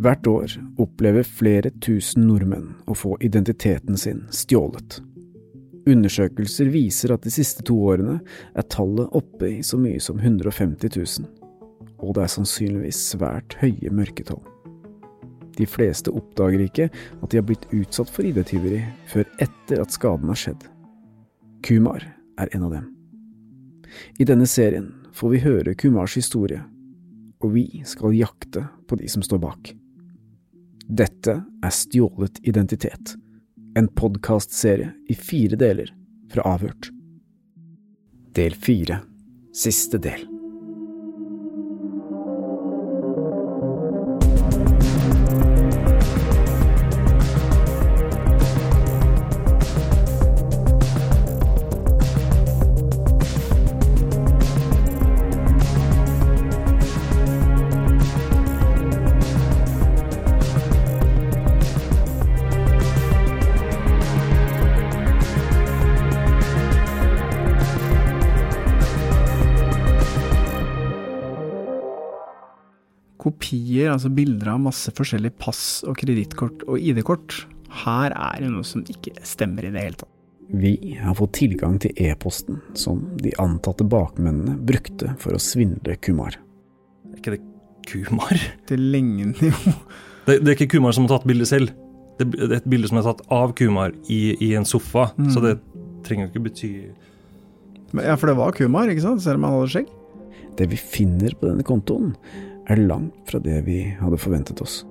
Hvert år opplever flere tusen nordmenn å få identiteten sin stjålet. Undersøkelser viser at de siste to årene er tallet oppe i så mye som 150 000, og det er sannsynligvis svært høye mørketall. De fleste oppdager ikke at de har blitt utsatt for ID-tyveri før etter at skaden har skjedd. Kumar er en av dem. I denne serien får vi høre Kumars historie, og vi skal jakte på de som står bak. Dette er Stjålet identitet, en podkastserie i fire deler fra Avhørt. Del fire, siste del. Kopier, altså bilder av masse forskjellige pass og kredittkort og ID-kort. Her er det noe som ikke stemmer i det hele tatt. Vi har fått tilgang til e-posten som de antatte bakmennene brukte for å svindle Kumar. Er ikke det Kumar? Det ligner jo Det, det er ikke Kumar som har tatt bildet selv. Det, det er et bilde som er tatt av Kumar i, i en sofa, Mm. så det trenger jo ikke bety Ja, for det var Kumar, ikke sant? Selv om han hadde skjegg. Det vi finner på denne kontoen, er langt fra det vi hadde forventet oss.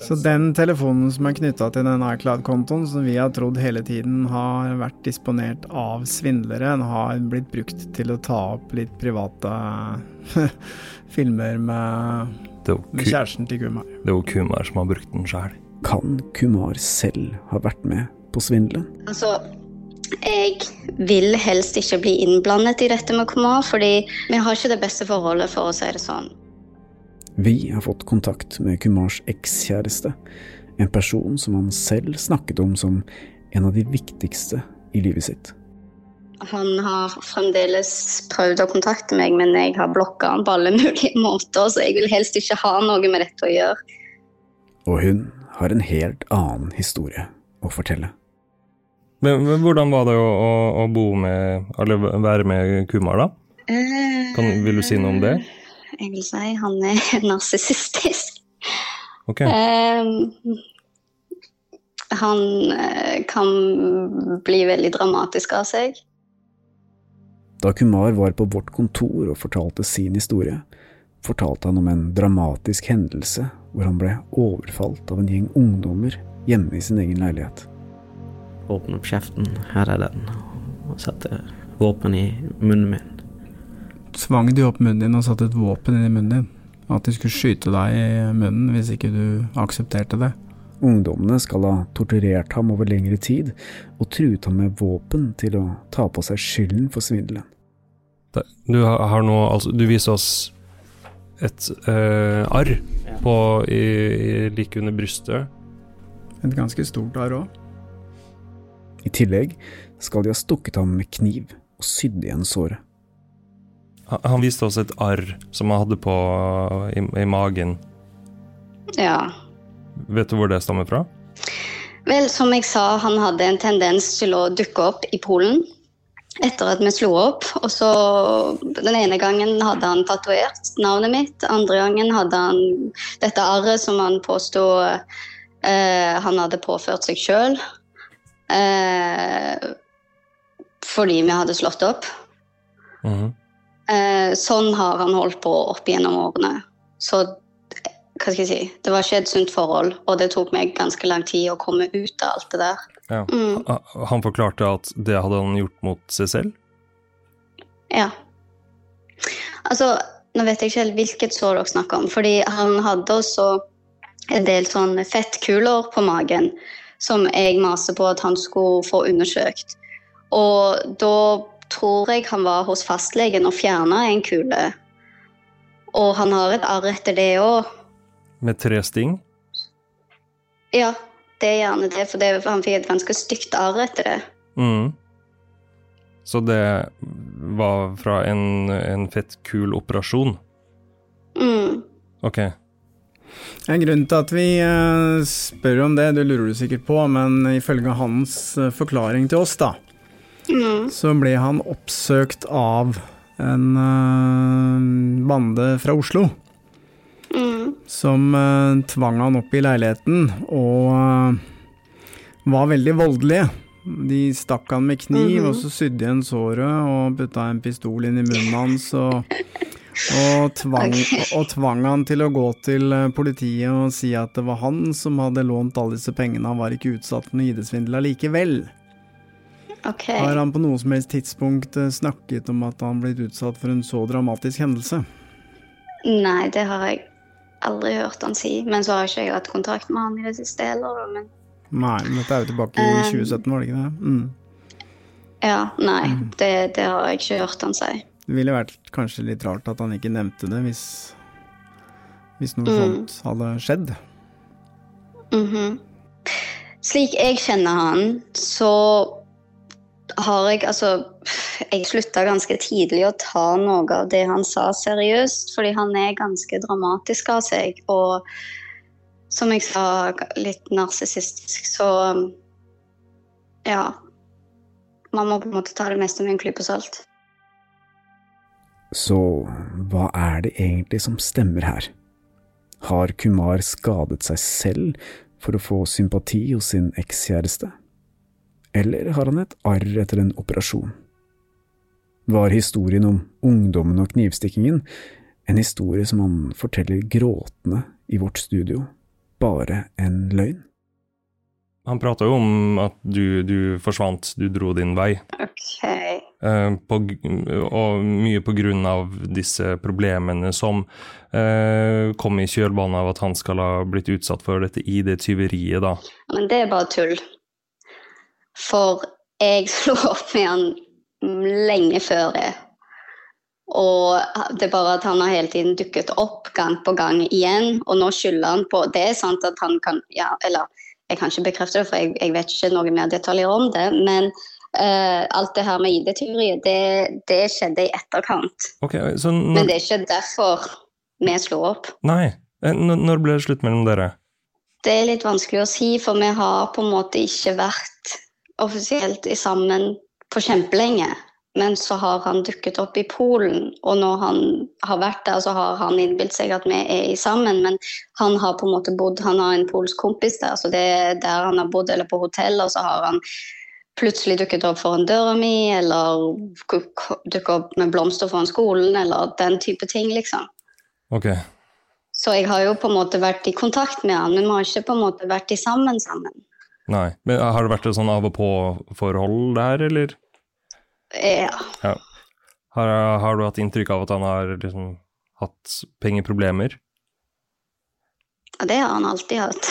Så den telefonen som er knytta til den iCloud-kontoen, som vi har trodd hele tiden har vært disponert av svindlere, den har blitt brukt til å ta opp litt private filmer med, er med kjæresten til Kumar. det er jo Kumar som har brukt den sjæl. Kan Kumar selv ha vært med på svindelen? Altså, jeg vil helst ikke bli innblandet i dette med Kumar, fordi vi har ikke det beste forholdet, for å si det sånn. Vi har fått kontakt med Kumars ekskjæreste, en person som han selv snakket om som en av de viktigste i livet sitt. Han har fremdeles prøvd å kontakte meg, men jeg har blokka han på alle mulige måter, så jeg vil helst ikke ha noe med dette å gjøre. Og hun har en helt annen historie å fortelle. Men, men hvordan var det å, å, å bo med, eller være med Kumar, da? Kan, vil du si noe om det? Jeg vil si han er narsissistisk. Okay. Eh, han eh, kan bli veldig dramatisk av seg. Da Kumar var på vårt kontor og fortalte sin historie, fortalte han om en dramatisk hendelse hvor han ble overfalt av en gjeng ungdommer hjemme i sin egen leilighet. Åpne opp kjeften, her er den, og sette våpen i munnen min. Tvang de opp munnen din og satte et våpen inn i munnen din? At de skulle skyte deg i munnen hvis ikke du aksepterte det? Ungdommene skal ha torturert ham over lengre tid og truet ham med våpen til å ta på seg skylden for svindelen. Du har, nå, altså, du viser oss et eh, arr på, i, i, like under brystet. Et ganske stort arr òg. I tillegg skal de ha stukket ham med kniv og sydd igjen såret. Han, viste oss et arr som han hadde på i, i magen. Ja. Vet du hvor det stammer fra? Vel, som jeg sa, han hadde en tendens til å dukke opp i Polen. etter at vi slo opp. Og så Den ene gangen hadde han tatovert navnet mitt. Andre gangen hadde han dette arret som han påsto eh, han hadde påført seg sjøl. Eh, fordi vi hadde slått opp. Mhm. Eh, sånn har han holdt på opp gjennom årene. Så hva skal jeg si, det var ikke et sunt forhold, og det tok meg ganske lang tid å komme ut av alt det der. Ja. Mm. Han forklarte at det hadde han gjort mot seg selv? Ja. Altså, nå vet jeg ikke helt hvilket sår dere snakker om, fordi han hadde også en del sånne fettkuler på magen som jeg maser på at han skulle få undersøkt. Og da tror jeg han var hos fastlegen og fjerna en kule. Og han har et arr etter det òg. Med tre sting? Ja, det er gjerne det, for det, han fikk et ganske stygt arr etter det. Mm. Så det var fra en, en fettkul operasjon? Mm. Ok. En grunn til at vi eh, spør om det, det lurer du sikkert på, men ifølge hans eh, forklaring til oss, da, Mm. så ble han oppsøkt av en uh, bande fra Oslo. Mm. Som uh, tvang han opp i leiligheten og uh, var veldig voldelige. De stakk han med kniv, -hmm. og så sydde de igjen såret og putta en pistol inn i munnen hans. Og, og, tvang, og tvang han til å gå til politiet og si at det var han som hadde lånt alle disse pengene. Han var ikke utsatt for noe ID-svindel allikevel. OK. Har han på noe som helst tidspunkt eh, snakket om at han blitt utsatt for en så dramatisk hendelse? Nei, det har jeg aldri hørt han si. Men så har ikke jeg hatt kontakt med han i det siste heller. Men Nei, men dette er jo tilbake i Um, 2017, var det ikke det? Mm. ja, nei. Det, det har jeg ikke hørt han si. Det ville vært kanskje litt rart at han ikke nevnte det hvis, hvis noe Mm. sånt hadde skjedd. Mhm. Slik jeg kjenner han, så har jeg altså Jeg slutta ganske tidlig å ta noe av det han sa seriøst, fordi han er ganske dramatisk av seg. Og som jeg sa, litt narsissistisk, så Ja. Man må på en måte ta det meste med en klype salt. Så hva er det egentlig som stemmer her? Har Kumar skadet seg selv for å få sympati hos sin ekskjæreste? Eller har han et arr etter en operasjon? Var historien om ungdommen og knivstikkingen en historie som han forteller gråtende i vårt studio, bare en løgn? Han prata jo om at du, du forsvant, du dro din vei. OK. eh, på, og mye på grunn av disse problemene som eh, kom i kjølvannet av at han skal ha blitt utsatt for dette ID-tyveriet, da. Men det er bare tull. For jeg slo opp med han lenge før det. Og det er bare at han har hele tiden dukket opp gang på gang igjen, og nå skylder han på Det er sant at han kan Ja, eller jeg kan ikke bekrefte det, for jeg, jeg vet ikke noe mer detaljer om det, men uh, alt det her med ID-tyveriet, det, det skjedde i etterkant. Okay, så Men det er ikke derfor vi slo opp. Nei. Eh, Når når ble det slutt mellom dere? Det er litt vanskelig å si, for vi har på en måte ikke vært offisielt i sammen for kjempelenge. Men så har han dukket opp i Polen, og når han har vært der, så har han innbilt seg at vi er i sammen. Men han har på en måte bodd, han har en polsk kompis der, så det er der han har bodd, eller på hotell, og så har han plutselig dukket opp foran døra mi, eller dukket opp med blomster foran skolen, eller den type ting, liksom. Okay. Så jeg har jo på en måte vært i kontakt med han, men vi har ikke på en måte vært i sammen sammen. Nei. Men har det vært et sånn av og på-forhold der, eller? Ja. Ja. Har, har du hatt inntrykk av at han har liksom hatt pengeproblemer? Ja, det har han alltid hatt.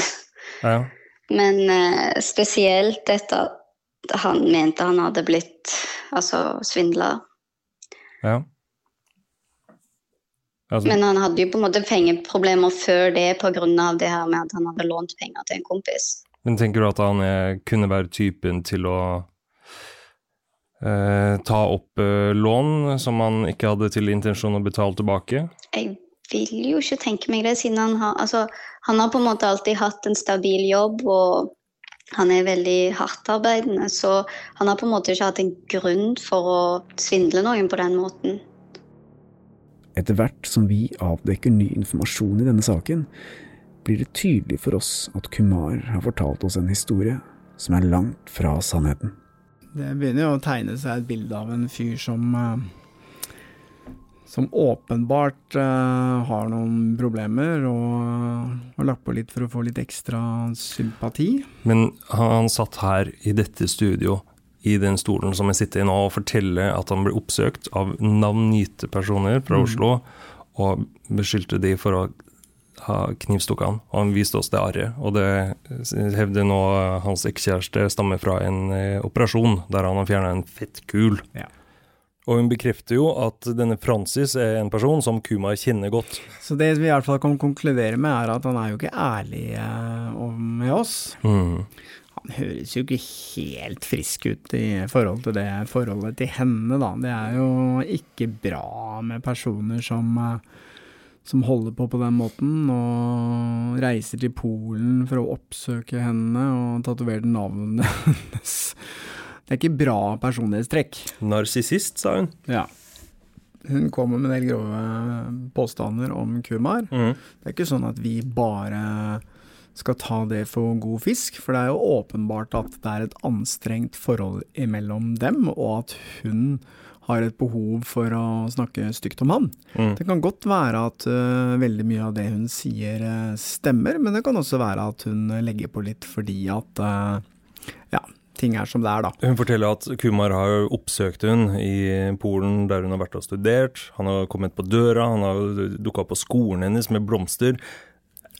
Ja. Men eh, spesielt etter at han mente han hadde blitt altså svindla. ja. Altså, Men han hadde jo på en måte pengeproblemer før det pga. det her med at han hadde lånt penger til en kompis. Men tenker du at han er, kunne være typen til å eh, ta opp eh, lån som han ikke hadde til intensjon å betale tilbake? Jeg vil jo ikke tenke meg det, siden han har altså, Han har på en måte alltid hatt en stabil jobb og Han er veldig hardtarbeidende, så han har på en måte ikke hatt en grunn for å svindle noen på den måten. Etter hvert som vi avdekker ny informasjon i denne saken, blir det tydelig for oss at Kumar har fortalt oss en historie som er langt fra sannheten. Det begynner jo å tegne seg et bilde av en fyr som eh, som åpenbart uh, har noen problemer og uh, har lagt på litt for å få litt ekstra sympati. Men han, han satt her i dette studio, i den stolen som jeg sitter i nå, og forteller at han ble oppsøkt av navngitte personer fra mm. Oslo, og beskyldte de for å han. Og han viste oss det arret. Og det hevder nå hans ekskjæreste stammer fra en eh, operasjon der han har fjerna en fettkul. Ja. Og hun bekrefter jo at denne Francis er en person som Kumar kjenner godt. Så det vi i hvert fall kan konkludere med, er at han er jo ikke ærlig eh, med oss. Mm. Han høres jo ikke helt frisk ut i forhold til det forholdet til henne, da. Det er jo ikke bra med personer som, eh, som holder på på den måten, og reiser til Polen for å oppsøke henne og tatovere navnet hennes det er ikke bra personlighetstrekk. Narsissist, sa hun. Ja. Hun kommer med en del grove påstander om Kumar. Mm. Det er ikke sånn at vi bare skal ta det for god fisk, for det er jo åpenbart at det er et anstrengt forhold imellom dem, og at hun har et behov for å snakke stygt om han. Mm. Det kan godt være at uh, veldig mye av det hun sier uh, stemmer, men det kan også være at hun legger på litt fordi at uh, ja, ting er som det er, da. Hun forteller at Kumar har oppsøkt hun i Polen, der hun har vært og studert. Han har kommet på døra, han har dukka på skolen hennes med blomster.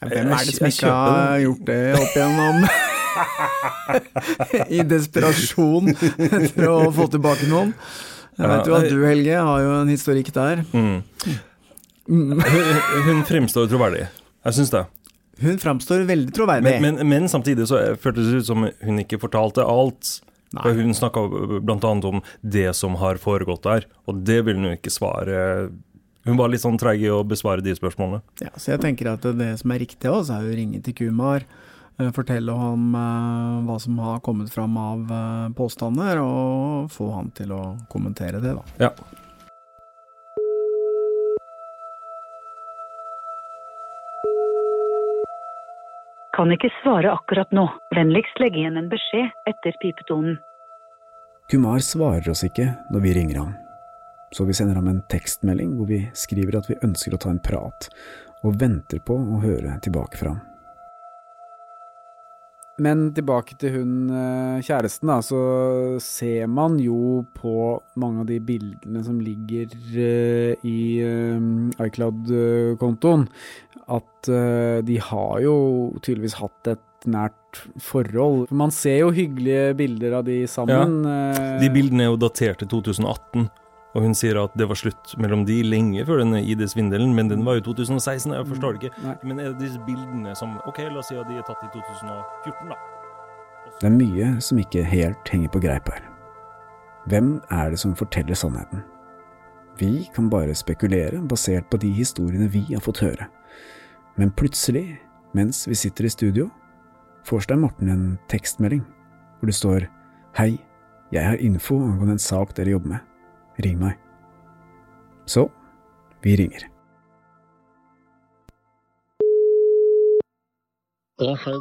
Hvem er det som ikke har gjort det opp igjennom? I desperasjon etter å få tilbake noen. Jeg vet jo at du, Helge, har jo en historikk der. Mm. Hun, hun fremstår troverdig. Jeg syns det. Hun framstår veldig troverdig. Men, men, men, samtidig så føltes det ut som hun ikke fortalte alt. Nei. Hun snakka bl.a. om det som har foregått der, og det ville hun ikke svare Hun var litt sånn treig i å besvare de spørsmålene. Ja, Så jeg tenker at det som er riktig oss, er å ringe til Kumar. Eh, fortelle ham uh, hva som har kommet fram av uh, påstander, og få han til å kommentere det, da. Ja. Kan ikke svare akkurat nå. Vennligst legge igjen en beskjed etter pipetonen. Kumar svarer oss ikke når vi ringer ham, så vi sender ham en tekstmelding hvor vi skriver at vi ønsker å ta en prat, og venter på å høre tilbake fra ham. Men tilbake til hun eh, kjæresten, da, så ser man jo på mange av de bildene som ligger eh, i eh, iCloud-kontoen, at de har jo tydeligvis hatt et nært forhold. Man ser jo hyggelige bilder av de sammen. Ja. De bildene er jo datert til 2018. Og hun sier at det var slutt mellom de lenge før denne ID-svindelen, men den var jo 2016. Jeg forstår det ikke. Nei. Men er det disse bildene som Ok, la oss si at de er tatt i 2014, da. Det er mye som ikke helt henger på greip her. Hvem er det som forteller sannheten? Vi kan bare spekulere basert på de historiene vi har fått høre. Men plutselig, mens vi sitter i studio, får Stein Morten en tekstmelding hvor det står Hei, jeg har info angående en sak dere jobber med. Ring meg. Så vi ringer. Ja, hei.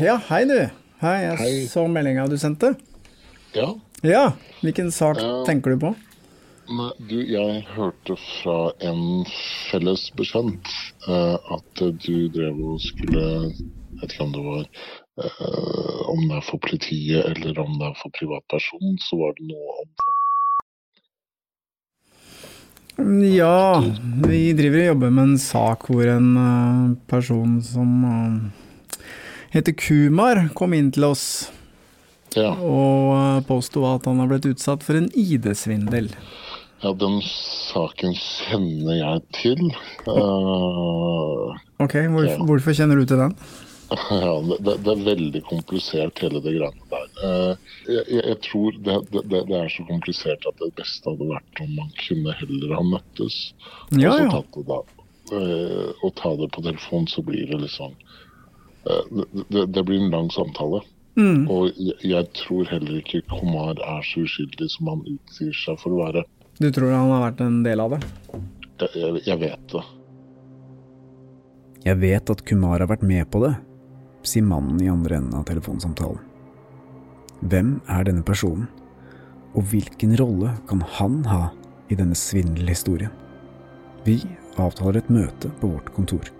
Ja, hei, du. Hei, jeg hei. så meldinga du sendte. Ja. Ja, Hvilken sak uh, tenker du på? Nei, du, jeg hørte fra en felles bekjent uh, at du drev og skulle Jeg vet ikke om det var uh, om det er for politiet eller om det er for privatperson, så var det noe om ja, vi driver og jobber med en sak hvor en uh, person som uh, heter Kumar, kom inn til oss ja. og uh, påsto at han har blitt utsatt for en ID-svindel. Ja, den saken kjenner jeg til. ok, hvor, ja. hvorfor kjenner du til den? Ja, det, det, er veldig komplisert, hele det greiene der. Eh, jeg, jeg tror det, det, det, er så komplisert at det beste hadde vært om man kunne heller ha møttes. Ja, ja. Da, og ta det på telefon, så blir det liksom eh, det, blir en lang samtale. Mm. Og jeg, jeg tror heller ikke Komar er så uskyldig som han utgir seg for å være. Du tror han har vært en del av det? Jeg, jeg, jeg vet det. Jeg vet at Kumar har vært med på det, sier mannen i andre enden av telefonsamtalen. Hvem er denne personen, og hvilken rolle kan han ha i denne svindelhistorien? Vi avtaler et møte på vårt kontor.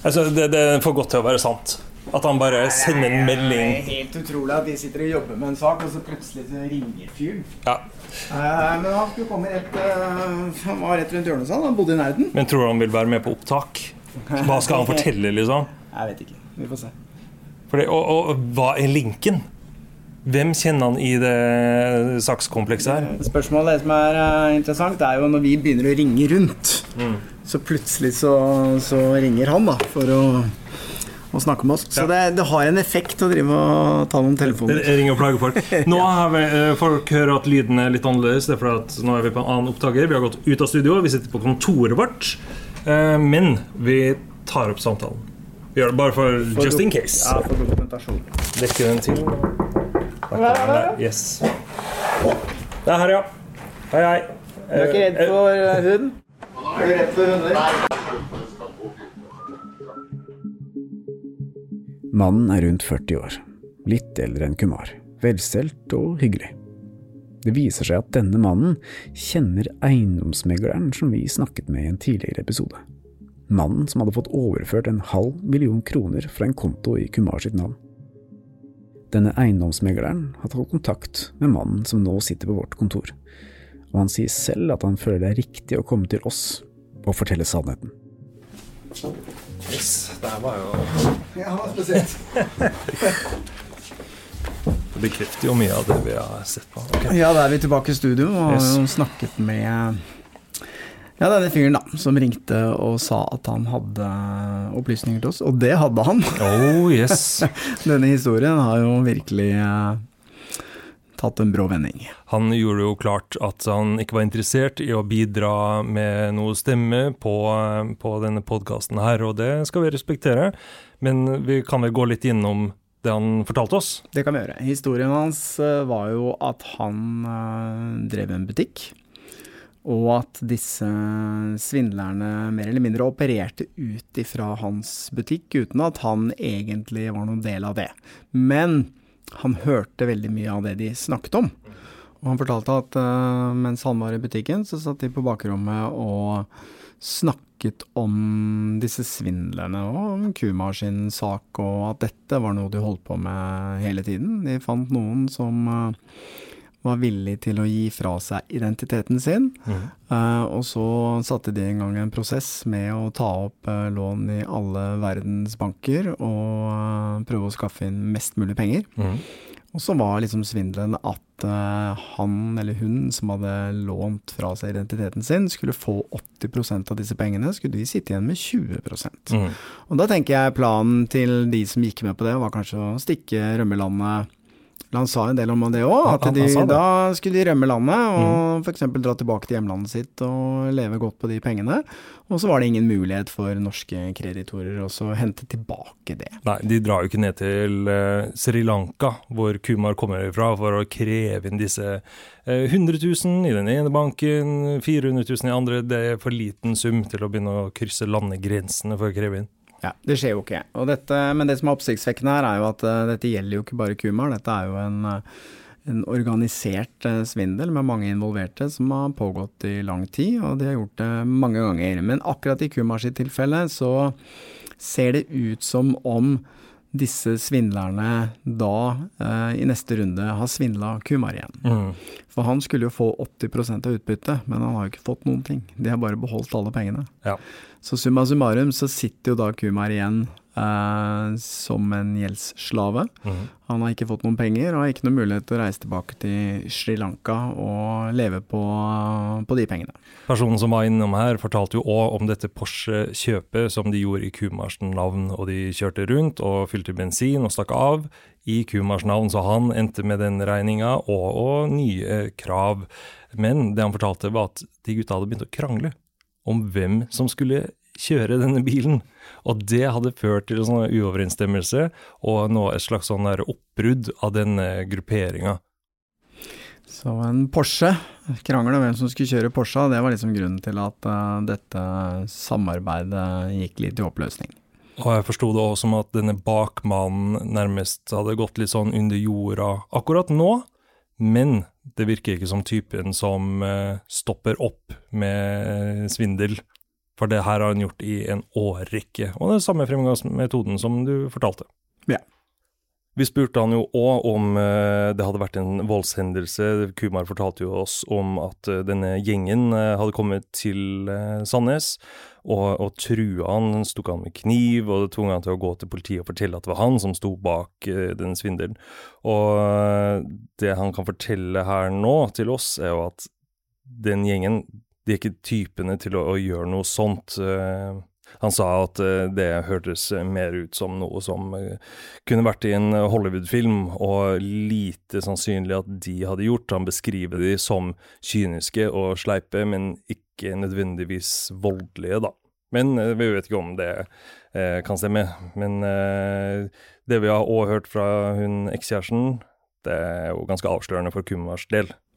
Altså, det, det for godt til å være sant. At han bare sender en melding. Det er helt utrolig at de sitter og jobber med en sak, og så plutselig ringer fyren. Ja. Eh, men han skulle komme rett eh, Han var rett rundt hjørnet, sa han. Han bodde i nærheten. Men tror du han vil være med på opptak? Hva skal han fortelle, liksom? Jeg vet ikke. Vi får se. Fordi, og, og hva er linken? Hvem kjenner han i det sakskomplekset her? Spørsmålet som er eh, interessant, er jo når vi begynner å ringe rundt. Mm. Så plutselig så, så ringer han da for å, å snakke med oss. Så det, det har en effekt å drive og ta noen telefoner. Jeg ringer og plager folk. Nå har vi, eh, folk hører at lyden er litt annerledes. Det er fordi at nå er vi på en annen opptaker. Vi har gått ut av studio. Vi sitter på kontoret vårt. Eh, Men vi tar opp samtalen. Vi gjør det bare for, For just in case. Ja, for dokumentasjon. Dekker den til. Yes. Det er her, ja. Hei, hei. Du er ikke redd for eh, hund? Er du redd for hunder? Mannen er rundt 40 år, litt eldre enn Kumar, velstelt og hyggelig. Det viser seg at denne mannen kjenner eiendomsmegleren som vi snakket med i en tidligere episode. Mannen som hadde fått overført en halv million kroner fra en konto i Kumar sitt navn. Denne eiendomsmegleren har tatt kontakt med mannen som nå sitter på vårt kontor, og han sier selv at han føler det er riktig å komme til oss og fortelle sannheten. Yes, det her var jo Ja, spesielt. Det bekrefter jo mye av det vi har sett på. Okay. Ja, da er vi tilbake i studio og Yes. har snakket med ja, denne fyren da, som ringte og sa at han hadde opplysninger til oss. Og det hadde han. Oh, yes. denne historien har jo virkelig eh, tatt en brå vending. Han gjorde jo klart at han ikke var interessert i å bidra med noe stemme på, på denne podkasten her, og det skal vi respektere. Men vi kan vel gå litt innom det han fortalte oss? Det kan vi gjøre. Historien hans eh, var jo at han eh, drev en butikk. Og at disse svindlerne mer eller mindre opererte ut ifra hans butikk, uten at han egentlig var noen del av det. Men han hørte veldig mye av det de snakket om. Og han fortalte at uh, mens han var i butikken, så satt de på bakrommet og snakket om disse svindlene og om Kumar sak, og at dette var noe de holdt på med hele tiden. De fant noen som eh, var villig til å gi fra seg identiteten sin. Eh, og så satte de i gang en prosess med å ta opp uh, lån i alle verdens banker og uh, prøve å skaffe inn mest mulig penger. Og så var liksom svindelen at han eller hun som hadde lånt fra seg identiteten sin, skulle få 80% av disse pengene, skulle de sitte igjen med 20 Mm. Og da tenker jeg planen til de som gikk med på det, var kanskje å stikke rømmelandet Han sa en del om det òg, at Han- han de, det. da skulle de rømme landet og f.eks. dra tilbake til hjemlandet sitt og leve godt på de pengene. Og så var det ingen mulighet for norske kreditorer å hente tilbake det. Nei, de drar jo ikke ned til eh, Sri Lanka, hvor Kumar kommer fra, for å kreve inn disse eh, 100 000 i den ene banken, 400 000 i andre. Det er for liten sum til å begynne å krysse landegrensene for å kreve inn. Ja, Det skjer jo ikke. Og dette, men det som er oppsiktsvekkende her, er jo at uh, dette gjelder jo ikke bare Kumar. Dette er jo en, eh, en organisert uh, svindel med mange involverte som har pågått i lang tid, og de har gjort det mange ganger. Men akkurat i Kumar sitt tilfelle så ser det ut som om disse svindlerne da eh, i neste runde har svindla Kumar igjen. Mm. For han skulle jo få 80 av utbyttet, men han har jo ikke fått noen ting. De har bare beholdt alle pengene. Ja. Så summa summarum så sitter jo da Kumar igjen eh, som en gjeldsslave. Mm. Han har ikke fått noen penger og har ikke noen mulighet til å reise tilbake til Sri Lanka og leve på, på de pengene. Personen som var innom her, fortalte jo òg om dette Porsche-kjøpet som de gjorde i Kumars navn, og de kjørte rundt og fylte bensin og stakk av i Kumars navn, så han endte med den regninga og, og nye krav. Men det han fortalte, var at de gutta hadde begynt å krangle om hvem som skulle kjøre denne bilen. Og det hadde ført til en sånn uoverensstemmelse, og nå et slags sånn oppbrudd av denne grupperinga. Så en Porsche, krangel om hvem som skulle kjøre Porsche, det var liksom grunnen til at uh, dette samarbeidet gikk litt i oppløsning. Og jeg forsto det også som at denne bakmannen nærmest hadde gått litt sånn under jorda akkurat nå, men det virker ikke som typen som eh, stopper opp med svindel. For det her har han gjort i en årrekke, og det er samme fremgangsmetoden som du fortalte. Ja. Vi spurte han jo òg om eh, det hadde vært en voldshendelse. Kumar fortalte jo oss om at eh, denne gjengen eh, hadde kommet til eh, Sandnes og, og trua han, stukk han med kniv og tvang han til å gå til politiet og fortelle at det var han som sto bak uh, den svindelen. Og eh, det han kan fortelle her nå til oss, er jo at den gjengen, de er ikke typene til å, å gjøre noe sånt. Eh, han sa at eh, det hørtes mer ut som noe som eh, kunne vært i en Hollywood-film, og lite sannsynlig at de hadde gjort. Han beskriver de som kyniske og sleipe, men ikke nødvendigvis voldelige, da. Men eh, vi vet ikke om det eh, kan stemme. Men eh, det vi har òg hørt fra hun ekskjæresten, det er jo ganske avslørende for Kumars del.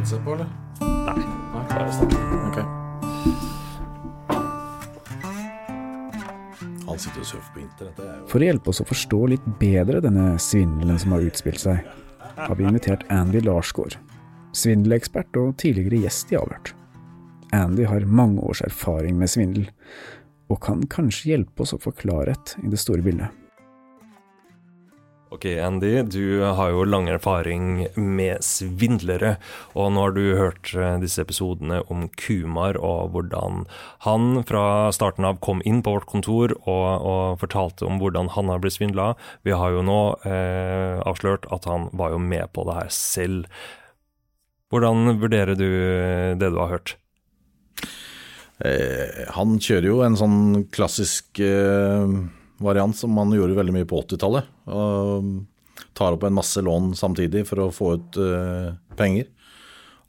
Headset på, eller? Nei. bare snakk. Ok. Han sitter og surfer på internett. er jo- For å hjelpe oss å forstå litt bedre denne svindelen som har utspilt seg, har vi invitert Andy Larsgaard, svindelekspert og tidligere gjest i Avhørt. Andy har mange års erfaring med svindel, og kan kanskje hjelpe oss å få klarhet i det store bildet. Ok, Andy, du har jo lang erfaring med svindlere, og nå har du hørt eh, disse episodene om Kumar og hvordan han fra starten av kom inn på vårt kontor og, og fortalte om hvordan han har blitt svindla. Vi har jo nå eh, avslørt at han var jo med på det her selv. Hvordan vurderer du det du har hørt? Eh, han kjører jo en sånn klassisk eh, variant som man gjorde veldig mye på 80-tallet. Og tar opp en masse lån samtidig for å få ut eh, penger.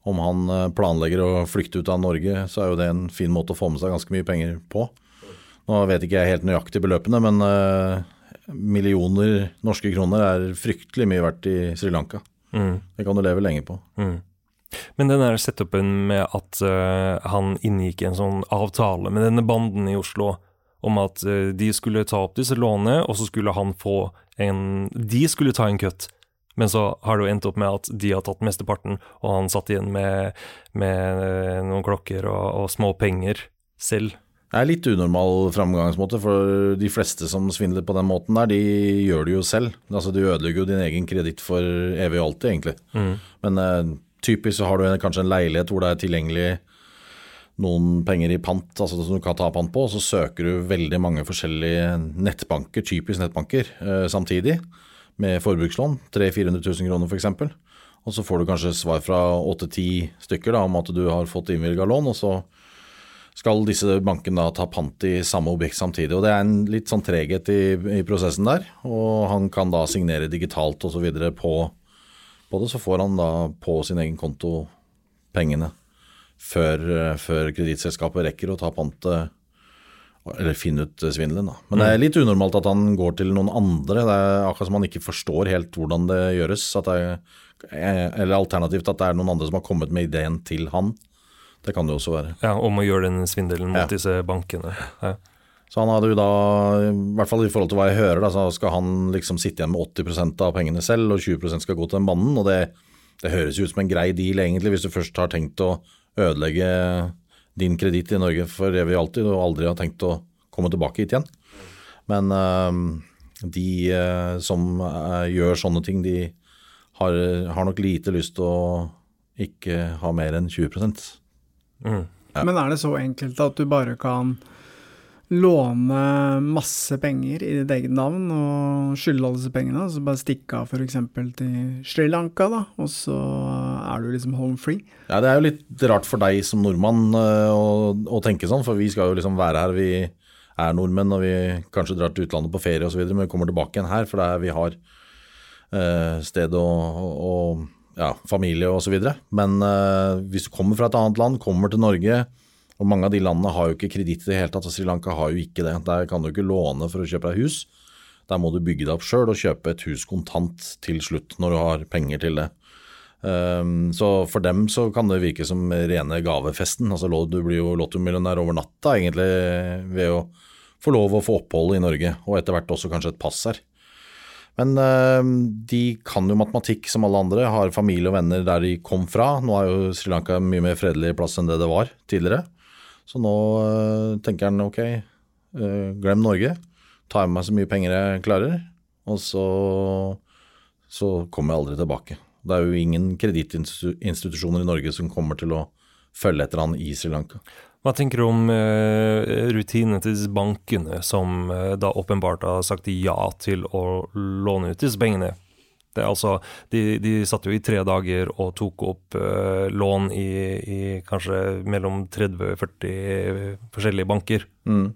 Om han eh, planlegger å flykte ut av Norge, så er jo det en fin måte å få med seg ganske mye penger på. Nå vet ikke jeg helt nøyaktig beløpene, men eh, millioner norske kroner er fryktelig mye verdt i Sri Lanka. Mm. Det kan du leve lenge på. Mm. Men den der setupen med at uh, han inngikk en sånn avtale med denne banden i Oslo om at eh, de skulle ta opp disse lånene, og så skulle han få en De skulle ta en kutt. Men så har det jo endt opp med at de har tatt mesteparten, og han satt igjen med, med eh, noen klokker og, og små penger selv. Det er litt unormal framgangsmåte, for de fleste som svindler på den måten der, de gjør det jo selv. Altså, Du ødelegger jo din egen kreditt for evig og alltid, egentlig. Mm. Men eh, typisk så har du en, kanskje en leilighet hvor det er tilgjengelig noen penger i pant, altså som du kan ta pant på, og så søker du veldig mange forskjellige nettbanker, typisk nettbanker, eh, samtidig, med forbrukslån, 300 000-400 000 kroner f.eks. Og så får du kanskje svar fra 8-10 stykker da, om at du har fått innvilga lån, og så skal disse bankene da ta pant i samme objekt samtidig. og Det er en litt sånn treghet i, i prosessen der. og Han kan da signere digitalt osv. På, på det. Så får han da på sin egen konto pengene før, eh, før kredittselskapet rekker å ta pantet eller finne ut eh, svindelen. da. Men det er litt unormalt at han går til noen andre. Det er akkurat som han ikke forstår helt hvordan det gjøres. Det er, Eller alternativt at det er noen andre som har kommet med ideen til han. Det kan det også være. Ja, Om å gjøre den svindelen mot Ja. disse bankene. Ja. Så han hadde jo da, i hvert fall i forhold til hva jeg hører, da, så skal han liksom sitte igjen med 80% av pengene selv, og 20% skal gå til den mannen. Og det, det høres jo ut som en grei deal, egentlig, hvis du først har tenkt å ødelegge din kreditt i Norge for evig og alltid, og aldri har tenkt å komme tilbake hit igjen. Men øhm, de øh, som øh, gjør sånne ting, de har, har nok lite lyst til å ikke ha mer enn 20 Mm. Ja. Men er det så enkelt at du bare kan låne masse penger i ditt eget navn og skylde alle disse pengene, og så bare stikke av f.eks. til Sri Lanka, da, og så er du liksom home free? Ja, Det er jo litt rart for deg som nordmann øh, å, å tenke sånn, for vi skal jo liksom være her. Vi er nordmenn og vi kanskje drar til utlandet på ferie osv., men vi kommer tilbake igjen her, for det er vi har eh, sted og, og ja, familie osv. Men eh, hvis du kommer fra et annet land, kommer til Norge, og mange av de landene har jo ikke kreditt i det hele tatt, og Sri Lanka har jo ikke det. Der kan du ikke låne for å kjøpe deg hus. Der må du bygge det opp sjøl og kjøpe et hus kontant til slutt, når du har penger til det. Um, så for dem så kan det virke som rene gavefesten. Altså Du blir jo lottomillionær over natta egentlig ved å få lov å få opphold i Norge, og etter hvert også kanskje et pass her. Men um, de kan jo matematikk som alle andre, har familie og venner der de kom fra. Nå er jo Sri Lanka en mye mer fredelig plass enn det det var tidligere. Så nå uh, tenker han ok, uh, glem Norge. Tar med meg så mye penger jeg klarer, og så, så kommer jeg aldri tilbake. Det er jo ingen kredittinstitusjoner i Norge som kommer til å følge etter han i Sri Lanka. Hva tenker du om eh, rutinene til disse bankene, som eh, da åpenbart har sagt ja til å låne ut disse pengene? Det altså, de, de satt jo i tre dager og tok opp uh, lån i, i kanskje mellom 30-40 forskjellige banker. Mm.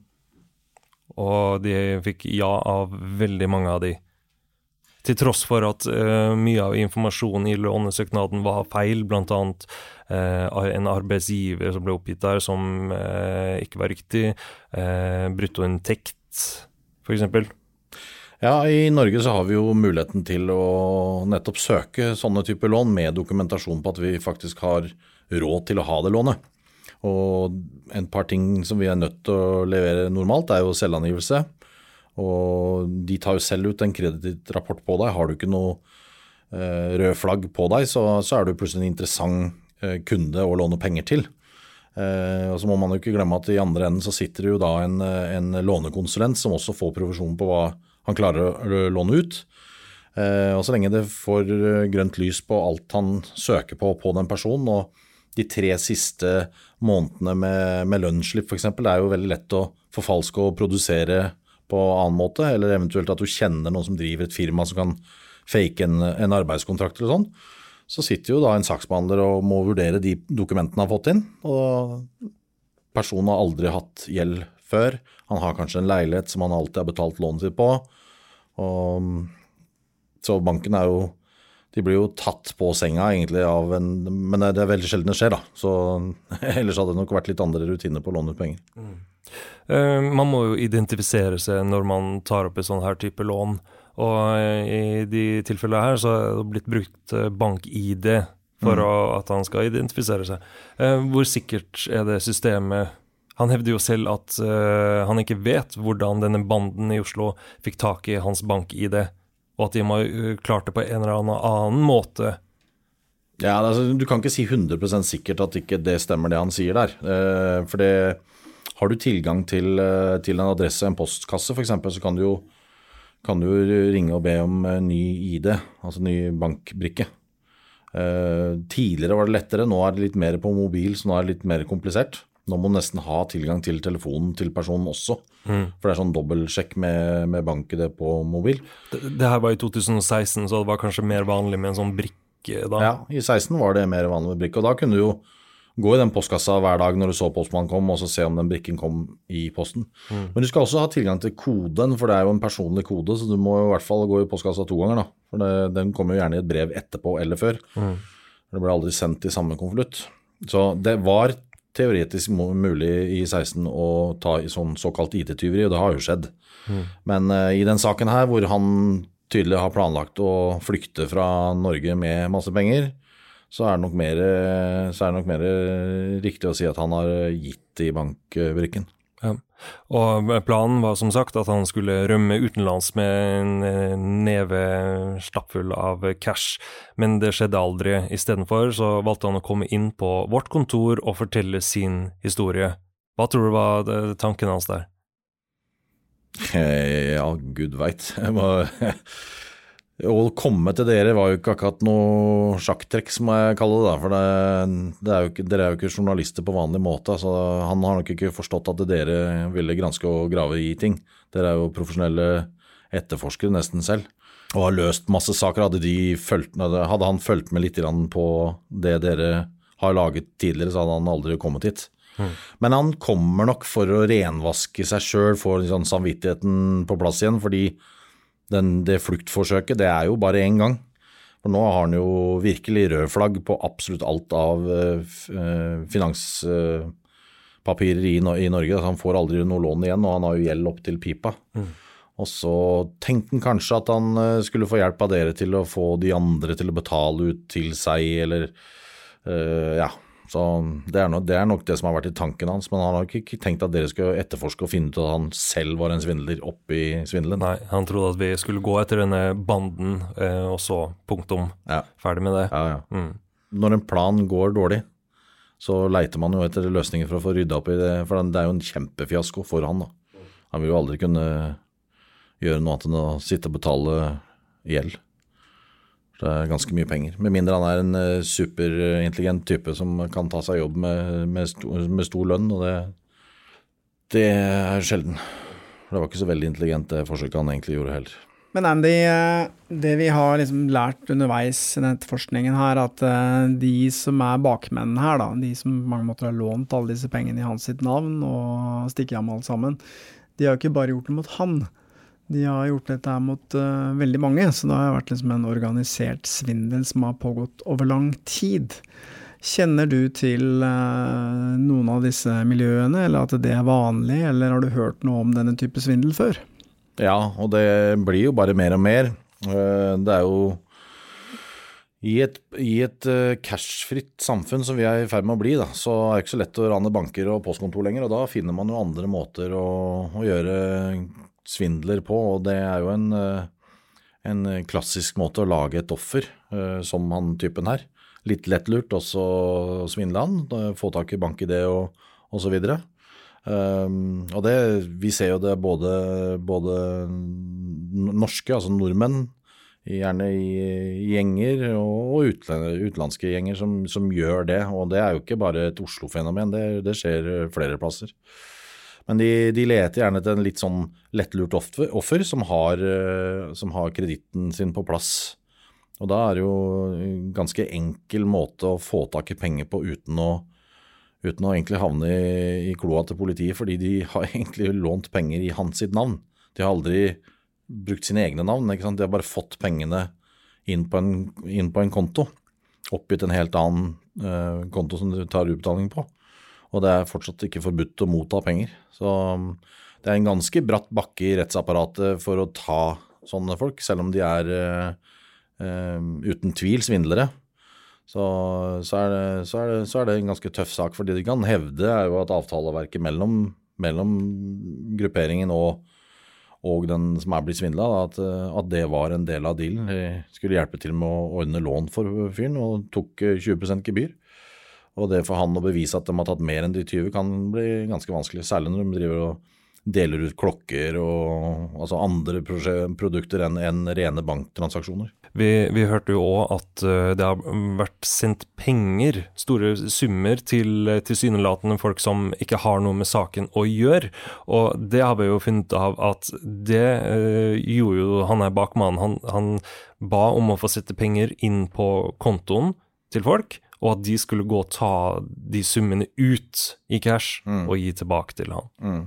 Og de fikk ja av veldig mange av de. Til tross for at uh, mye av informasjonen i lånesøknaden var feil, bl.a. Uh, en arbeidsgiver som ble oppgitt der som uh, ikke var riktig, uh, bruttoinntekt f.eks. Ja, i Norge så har vi jo muligheten til å nettopp søke sånne typer lån med dokumentasjon på at vi faktisk har råd til å ha det lånet. Og en par ting som vi er nødt til å levere normalt, er jo selvangivelse. Og de tar jo selv ut en kredittrapport på deg. Har du ikke noe eh, rød flagg på deg, så, så er du plutselig en interessant eh, kunde å låne penger til. Eh, og så må man jo ikke glemme at i andre enden så sitter det jo da en, eh, en lånekonsulent som også får provisjon på hva han klarer å låne ut. Eh, og så lenge det får eh, grønt lys på alt han søker på på den personen, og de tre siste månedene med, med lønnsslipp f.eks., det er jo veldig lett å forfalske og produsere på annen måte, eller eventuelt at du kjenner noen som driver et firma som kan fake en, en arbeidskontrakt eller sånn. Så sitter jo da en saksbehandler og må vurdere de dokumentene han har fått inn. Og personen har aldri hatt gjeld før. Han har kanskje en leilighet som han alltid har betalt lånet sitt på. Og, så banken er jo De blir jo tatt på senga egentlig av en Men det er veldig sjelden det skjer, da. Så ellers hadde det nok vært litt andre rutiner på å låne ut penger. Eh, man må jo identifisere seg når man tar opp en sånn her type lån. Og uh, i de tilfellene her så er det blitt brukt eh, bank-ID for Mm. å, at han skal identifisere seg. Uh, hvor sikkert er det systemet? Han hevder jo selv at uh, han ikke vet hvordan denne banden i Oslo fikk tak i hans bank-ID, og at de må ha klart det på en eller annen, måte. Ja, altså, Du kan ikke si 100 sikkert at ikke det stemmer det han sier der. Uh, for det, har du tilgang til, uh, til en adresse, en postkasse f.eks., så kan du, jo, kan du ringe og be om eh, ny ID, altså ny bankbrikke. Eh, tidligere var det lettere, nå er det litt mer på mobil, så nå er det litt mer komplisert. Nå må du nesten ha tilgang til telefonen til personen også. Mm. For det er sånn dobbeltsjekk med, med bank-ID på mobil. Det, det her var i 2016, så det var kanskje mer vanlig med en sånn brikke da. Ja, i 16 var det mer vanlig med brikke. Og da kunne du jo gå i den postkassa hver dag når du så postmannen kom, og så se om den brikken kom i posten. Mm. Men du skal også ha tilgang til koden, for det er jo en personlig kode, så du må i hvert fall gå i postkassa to ganger. da. For det, den kommer jo gjerne i et brev etterpå eller før. Mm. Det ble aldri sendt i samme konvolutt. Så det var teoretisk mulig i 16 å ta i sånn såkalt IT-tyveri, og det har jo skjedd. Mm. Men uh, i den saken her, hvor han tydelig har planlagt å flykte fra Norge med masse penger, så er det nok mer, er det nok mer riktig å si at han har gitt i bankbrikken. Og planen var som sagt at han skulle rømme utenlands med en eh, neve stappfull av cash, men det skjedde aldri. Istedenfor så valgte han å komme inn på vårt kontor og fortelle sin historie. Hva tror du var tanken hans der? Eh, Ja, gud veit. Å komme til dere var jo ikke akkurat noe sjakktrekk, som jeg kaller det. For det, det er ikke, dere er jo ikke journalister på vanlig måte. så Han har nok ikke forstått at dere ville granske og grave i ting. Dere er jo profesjonelle etterforskere nesten selv. Og har løst masse saker. Hadde, de fulgt, hadde han fulgt med litt på det dere har laget tidligere, så hadde han aldri kommet hit. Men han kommer nok for å renvaske seg sjøl, få liksom samvittigheten på plass igjen. Fordi den, det fluktforsøket, det er jo bare én gang. For nå har han jo virkelig rød flagg på absolutt alt av eh, eh, finanspapirer i, i Norge. Så han får aldri noe lån igjen, og han har jo gjeld opp til pipa. Og så tenkte han kanskje at han eh, skulle få hjelp av dere til å få de andre til å betale ut til seg, eller uh, Ja. Så det er, nok, det er nok det som har vært i tanken hans, men han har ikke tenkt at dere skulle etterforske og finne ut at han selv var en svindler oppi svindelen. Nei, han trodde at vi skulle gå etter denne banden, eh, og så punktum. Ferdig med det. Ja, ja. Mm. Når en plan går dårlig, så leiter man jo etter løsninger for å få rydda opp i det, for det er jo en kjempefiasko for han. da. Han vil jo aldri kunne gjøre noe annet enn å sitte og betale gjeld. Det er ganske mye penger. Med mindre han er en eh, superintelligent type som kan ta seg jobb med, med, stor, med stor lønn, og det, det er sjelden. Det var ikke så veldig intelligent det forsøket han egentlig gjorde heller. Men Andy, eh, det vi har liksom lært underveis i denne forskningen her, at eh, de som er bakmennene her, da, de som på mange måter har lånt alle disse pengene i hans sitt navn og stikker av med alt sammen, de har jo ikke bare gjort det mot han. De har gjort dette her mot uh, veldig mange, så det har vært liksom en organisert svindel som har pågått over lang tid. Kjenner du til uh, noen av disse miljøene, eller at det er vanlig, eller har du hørt noe om denne type svindel før? Ja, og det blir jo bare mer og mer. Uh, Det er jo i et, i et cashfritt samfunn som vi er i ferd med å bli, da, så er det ikke så lett å rane banker og postkontor lenger. Og da finner man jo andre måter å, å gjøre svindler på, og det er jo en, eh, en klassisk måte å lage et offer, eh, som han typen her. Litt lettlurt, og så svindle han, få tak i bank-ID og, videre. Um, og det, vi ser jo det både, både norske, altså nordmenn, gjerne i, gjenger, og utenlandske gjenger som, som gjør det. Og det er jo ikke bare et Oslo-fenomen, det, det skjer flere plasser. Men de, de leter gjerne etter en litt sånn lettlurt offer, som har, eh, har kreditten sin på plass. Og da er det jo en ganske enkel måte å få tak i penger på uten å uten å egentlig havne i, i kloa til politiet, fordi de har egentlig lånt penger i hans sitt navn. De har aldri brukt sine egne navn, de har bare fått pengene inn på en, inn på en konto, oppgitt en helt annen eh, konto som de tar utbetaling på. Og det er fortsatt ikke forbudt å motta penger. Så um, det er en ganske bratt bakke i rettsapparatet for å ta sånne folk, selv om de er uh, eh, uten tvil svindlere så, så, er det, så, er det, så er det en ganske tøff sak. For det de kan hevde, er jo at avtaleverket mellom, mellom grupperingen og, og den som er blitt svindla, at, at det var en del av dealen. De skulle hjelpe til med å ordne lån for fyren, og tok eh, 20% gebyr. Og det for han å bevise at de har tatt mer enn de 20 kan bli ganske vanskelig. Særlig når de driver og deler ut klokker og altså andre produkter enn en rene banktransaksjoner. Vi, vi hørte jo òg at eh, det har vært sendt penger, store summer, til eh, tilsynelatende folk som ikke har noe med saken å gjøre. Og det har vi jo funnet av at det øh, gjorde jo han her bakmannen. Han, han ba om å få sette penger inn på kontoen til folk, og at de skulle gå og ta de summene ut i cash og gi tilbake til han. Mm.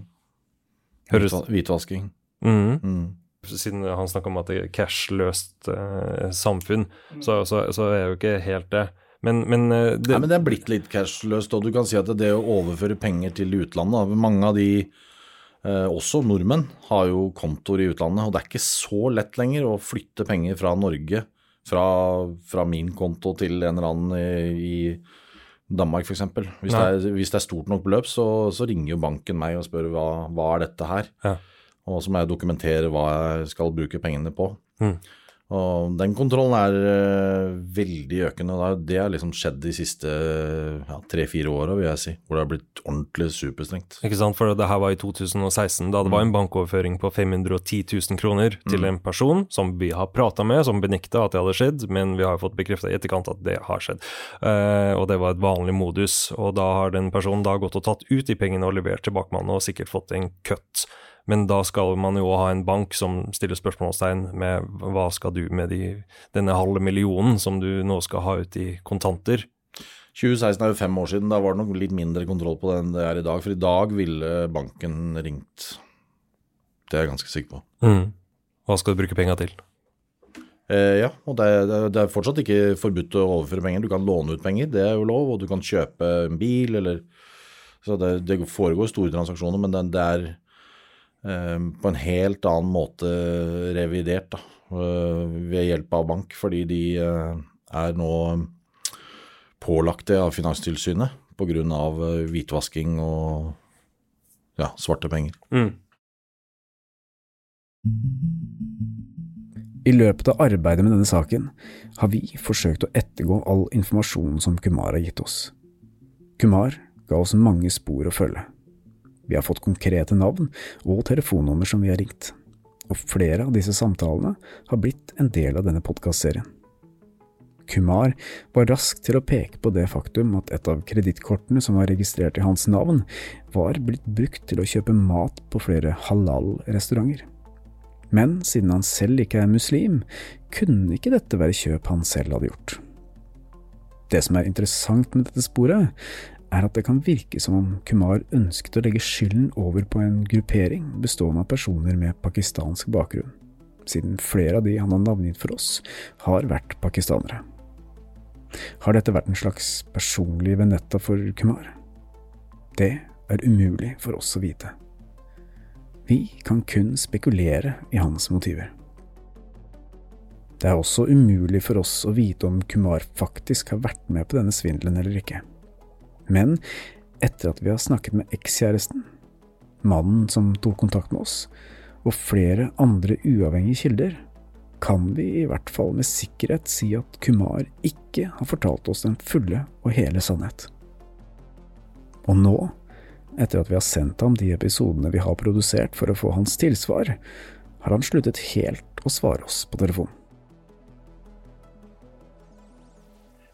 Høres- Hvitva- Hvitvasking. Mm. Mm. Siden han snakka om at det er cashløst eh, samfunn, så, så, så er det jo ikke helt det. Men, men, eh, det, Nei, men det er blitt litt cashløst, og du kan si at det å overføre penger til utlandet Mange av de Eh, også nordmenn har jo kontoer i utlandet, og det er ikke så lett lenger å flytte penger fra Norge, fra, fra min konto til en eller annen i, i Danmark f.eks. Hvis, det er- hvis det er stort nok beløp, så, så ringer jo banken meg og spør hva, hva er dette her. Ja. Og så må jeg dokumentere hva jeg skal bruke pengene på. Mm. Og den kontrollen er eh, veldig økende. Det har liksom skjedd de siste ja, tre-fire åra, vil jeg si. Hvor det har blitt ordentlig superstrengt. Ikke sant, for det her var i 2016, da det var en bankoverføring på 510 000 kroner til Mm. en person som vi har prata med, som benekta at det hadde skjedd, men vi har fått bekrefta i etterkant at det har skjedd. Uh, og det var et vanlig modus. Og da har den personen da gått og tatt ut de pengene og levert til bakmannen og sikkert fått en cut. Men da skal man jo ha en bank som stiller spørsmålstegn med hva skal du med de, denne halve millionen som du nå skal ha ut i kontanter. 2016 er jo fem år siden. Da var det nok litt mindre kontroll på det enn det er i dag. For i dag ville banken ringt. Det er jeg ganske sikker på. Mm. Hva skal du bruke penga til? Eh, ja, og det er, det er- fortsatt ikke forbudt å overføre penger. Du kan låne ut penger, det er jo lov. Og du kan kjøpe en bil eller Så det, det foregår store transaksjoner, men det, det er på en helt annen måte revidert da, eh, ved hjelp av bank. Fordi de eh, er nå pålagt det av Finanstilsynet pga. av hvitvasking og ja, svarte penger. Mm. I løpet av arbeidet med denne saken har vi forsøkt å ettergå all informasjonen som Kumar har gitt oss. Kumar ga oss mange spor å følge. Vi har fått konkrete navn og telefonnummer som vi har ringt, og flere av disse samtalene har blitt en del av denne podkastserien. Kumar var rask til å peke på det faktum at et av kredittkortene som var registrert i hans navn, var blitt brukt til å kjøpe mat på flere halal-restauranter. Men siden han selv ikke er muslim, kunne ikke dette være kjøp han selv hadde gjort. Det som er interessant med dette sporet, er at det kan virke som om Kumar ønsket å legge skylden over på en gruppering bestående av personer med pakistansk bakgrunn, siden flere av de han har navngitt for oss, har vært pakistanere. Har dette vært en slags personlig vendetta for Kumar? Det er umulig for oss å vite. Vi kan kun spekulere i hans motiver. Det er også umulig for oss å vite om Kumar faktisk har vært med på denne svindelen eller ikke. Men etter at vi har snakket med ekskjæresten, mannen som tok kontakt med oss, og flere andre uavhengige kilder, kan vi i hvert fall med sikkerhet si at Kumar ikke har fortalt oss den fulle og hele sannhet. Og nå, etter at vi har sendt ham de episodene vi har produsert for å få hans tilsvar, har han sluttet helt å svare oss på telefon.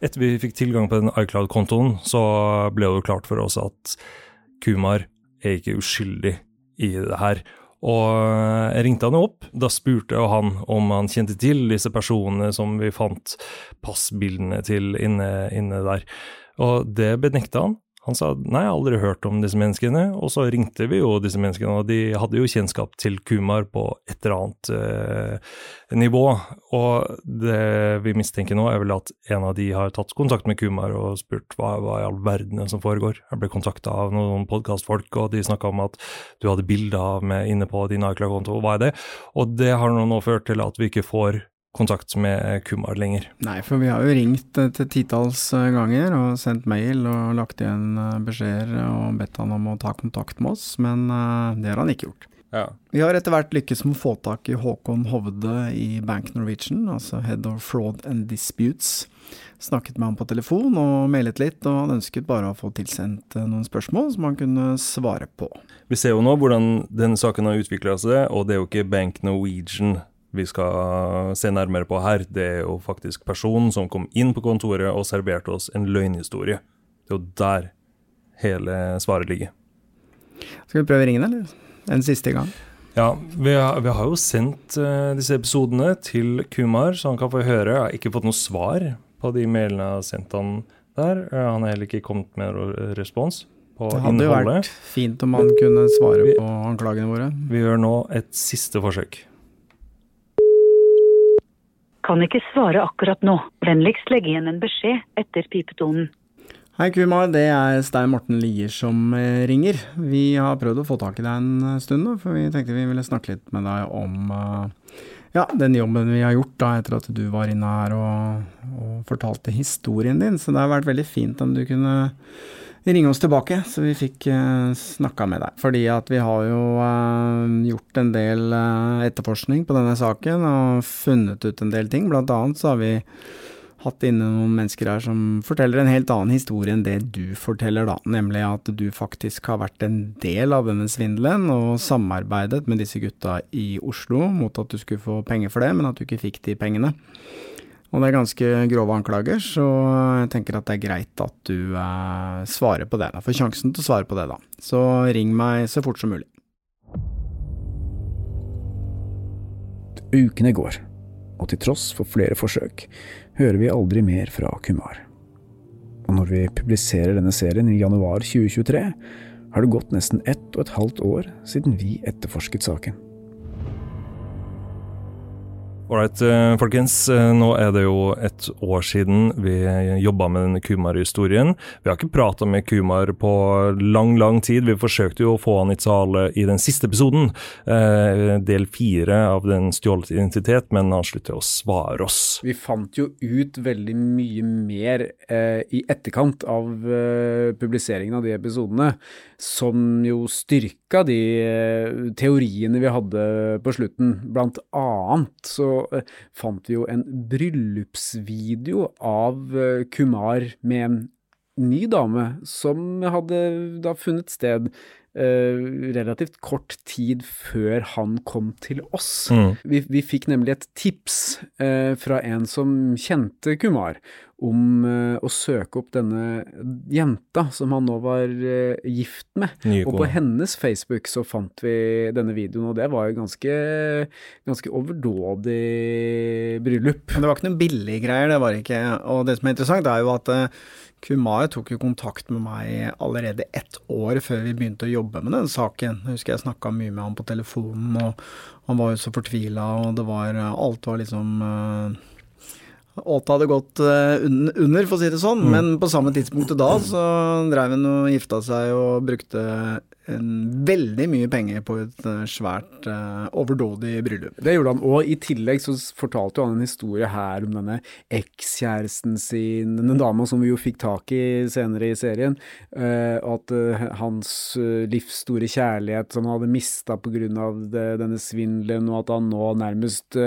Etter vi fikk tilgang på den iCloud-kontoen, så ble det jo klart for oss at Kumar er ikke uskyldig i det her. Og jeg ringte han jo opp. Da spurte jeg han om han kjente til disse personene som vi fant passbildene til inne, inne der. Og det benekta han. Han sa nei, jeg har aldri hørt om disse menneskene, og så ringte vi jo disse menneskene, og de hadde jo kjennskap til Kumar på et eller annet eh, nivå. Og det vi mistenker nå, er vel at en av de har tatt kontakt med Kumar og spurt hva, hva i all verden er som foregår. Jeg ble kontakta av noen podkastfolk, og de snakka om at du hadde bilder av meg inne på din iCloud-konto, hva er det? Og det har nå ført til at vi ikke får kontakt med Kumar lenger. Nei, for vi har jo ringt eh, til titalls eh, ganger og sendt mail og lagt igjen eh, beskjeder og bedt han om å ta kontakt med oss, men det har han ikke gjort. Ja. Vi har etter hvert lykkes med å få tak i Håkon Hovde i Bank Norwegian, altså Head of Fraud and Disputes. Snakket med ham på telefon og mailet litt, og han ønsket bare å få tilsendt noen spørsmål som han kunne svare på. Vi ser jo nå hvordan denne saken har utvikla seg, og det er jo ikke Bank Norwegian vi skal se nærmere på her. Det er jo faktisk personen som kom inn på kontoret og serverte oss en løgnhistorie. Det er jo der hele svaret ligger. Skal vi prøve å ringe den, eller? En siste gang? Ja, vi har, vi har jo sendt uh, disse episodene til Kumar, så han kan få høre. Jeg har ikke fått noe svar på de mailene jeg har sendt han der. Uh, han har heller ikke kommet med noen respons på Det hadde jo innholdet. vært fint om han kunne svare på anklagene våre. Vi gjør nå et siste forsøk. Kan ikke svare akkurat nå. Vennligst legge igjen en beskjed etter pipetonen. Hei, Kumar. Det er Stein Morten Lier som eh, ringer. Vi har prøvd å få tak i deg en stund nå, for vi tenkte vi ville snakke litt med deg om uh, ja, den jobben vi har gjort da etter at du var inne her og, og fortalte historien din. Så det har vært veldig fint om du kunne ringe oss tilbake, så vi fikk uh, snakka med deg. Fordi at vi har jo uh, gjort en del uh, etterforskning på denne saken og funnet ut en del ting. Blant annet så har vi hatt inne noen mennesker her som forteller en helt annen historie enn det du forteller, da. Nemlig at du faktisk har vært en del av denne svindelen og samarbeidet med disse gutta i Oslo mot at du skulle få penger for det, men at du ikke fikk de pengene. Og det er ganske grove anklager, så jeg tenker at det er greit at du eh, svarer på det. da. Får sjansen til å svare på det, da. Så ring meg så fort som mulig. Ukene går, og til tross for flere forsøk hører vi aldri mer fra Kumar. Og når vi publiserer denne serien i januar 2023, har det gått nesten ett og et halvt år siden vi etterforsket saken. Ålreit, eh, folkens. Eh, nå er det jo et år siden vi jobba med denne Kumar-historien. Vi har ikke prata med Kumar på lang, lang tid. Vi forsøkte jo å få han i tale i den siste episoden, eh, del fire av Den stjålet identitet, men han slutter å svare oss. Vi fant jo ut veldig mye mer i etterkant av publiseringen av de episodene, som jo styrka de eh, teoriene vi hadde på slutten. Blant annet så Eh, fant vi jo en bryllupsvideo av eh, Kumar med en ny dame som hadde da funnet sted relativt kort tid før han kom til oss. Mm. Vi, vi, fikk nemlig et tips uh, fra en som kjente Kumar, om uh, å søke opp denne jenta som han nå var gift med. Nyko. og på hennes Facebook så fant vi denne videoen, og det var jo ganske, ganske overdådig bryllup. Men det var ikke noen billige greier, det var ikke. Og det som er interessant, er jo at Kumar tok jo kontakt med meg allerede ett år før vi begynte å jobbe med den saken. Jeg husker jeg snakka mye med han på telefonen, og han var jo så fortvila, og det var Alt var liksom Alt hadde gått under, for å si det sånn. Mm. Men på samme tidspunkt da så dreiv han og gifta seg og brukte en veldig mye penger på et eh, svært uh, overdådig bryllup. Det gjorde han, og i tillegg så fortalte han en historie her om denne ekskjæresten sin, denne dama som vi jo fikk tak i senere i serien, at hans livs store kjærlighet som han hadde mista pga. denne svindelen, og at han nå nærmest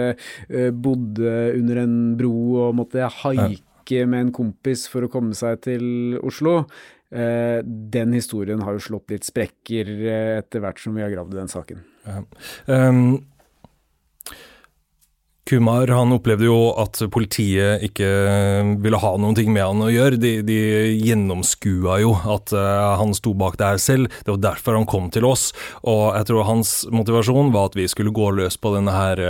bodde under en bro og måtte haike med en kompis for å komme seg til Oslo. Eh, den historien har jo slått litt sprekker eh, etter hvert som vi har gravd i den saken. Ja. Um, Kumar han opplevde jo at politiet ikke ville ha noen ting med han å gjøre. De, de gjennomskua jo at uh, han sto bak det her selv. Det var derfor han kom til oss. Og jeg tror hans motivasjon var at vi skulle gå løs på denne her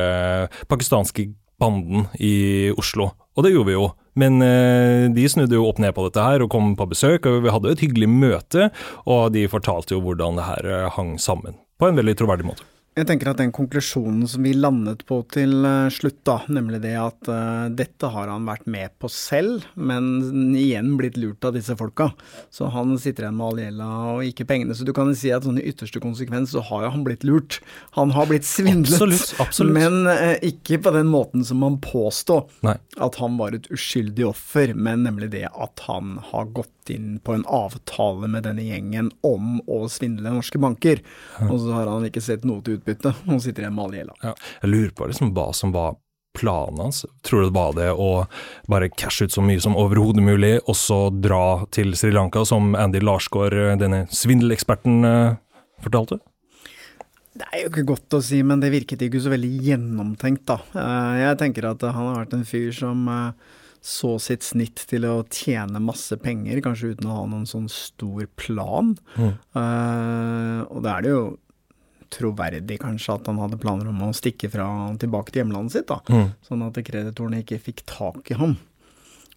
pakistanske banden i Oslo. Og det gjorde vi jo. Men eh, de snudde jo opp ned på dette her og kom på besøk, og vi hadde et hyggelig møte. Og de fortalte jo hvordan det her eh, hang sammen, på en veldig troverdig måte. Jeg tenker at den konklusjonen som vi landet på til eh, slutt, da, nemlig det at uh, dette har han vært med på selv, men igjen blitt lurt av disse folka. Så han sitter igjen med all gjelda og ikke pengene. Så du kan si at sånn i ytterste konsekvens så har jo han blitt lurt. Han har blitt svindlet, absolutt, absolutt. men uh, ikke på den måten som man påstår Nei. at han var et uskyldig offer, men nemlig det at han har gått inn på en avtale med denne gjengen om å svindle norske banker. Og så har han ikke sett noe til utbytte, og sitter igjen med all gjelda. Ja. Jeg lurer på liksom hva som var planen hans. Tror du det var det å bare cashe ut så mye som overhodet mulig, og så dra til Sri Lanka, som Andy Larsgaard, denne svindeleksperten, eh, fortalte? Det er jo ikke godt å si, men det virket ikke så veldig gjennomtenkt, da. Eh, jeg tenker at han har vært en fyr som eh, så sitt snitt til å tjene masse penger, kanskje uten å ha noen sånn stor plan. Mm. Uh, og da er det jo troverdig kanskje at han hadde planer om å stikke fra tilbake til hjemlandet sitt, da. Mm. Sånn at kreditorene ikke fikk tak i ham.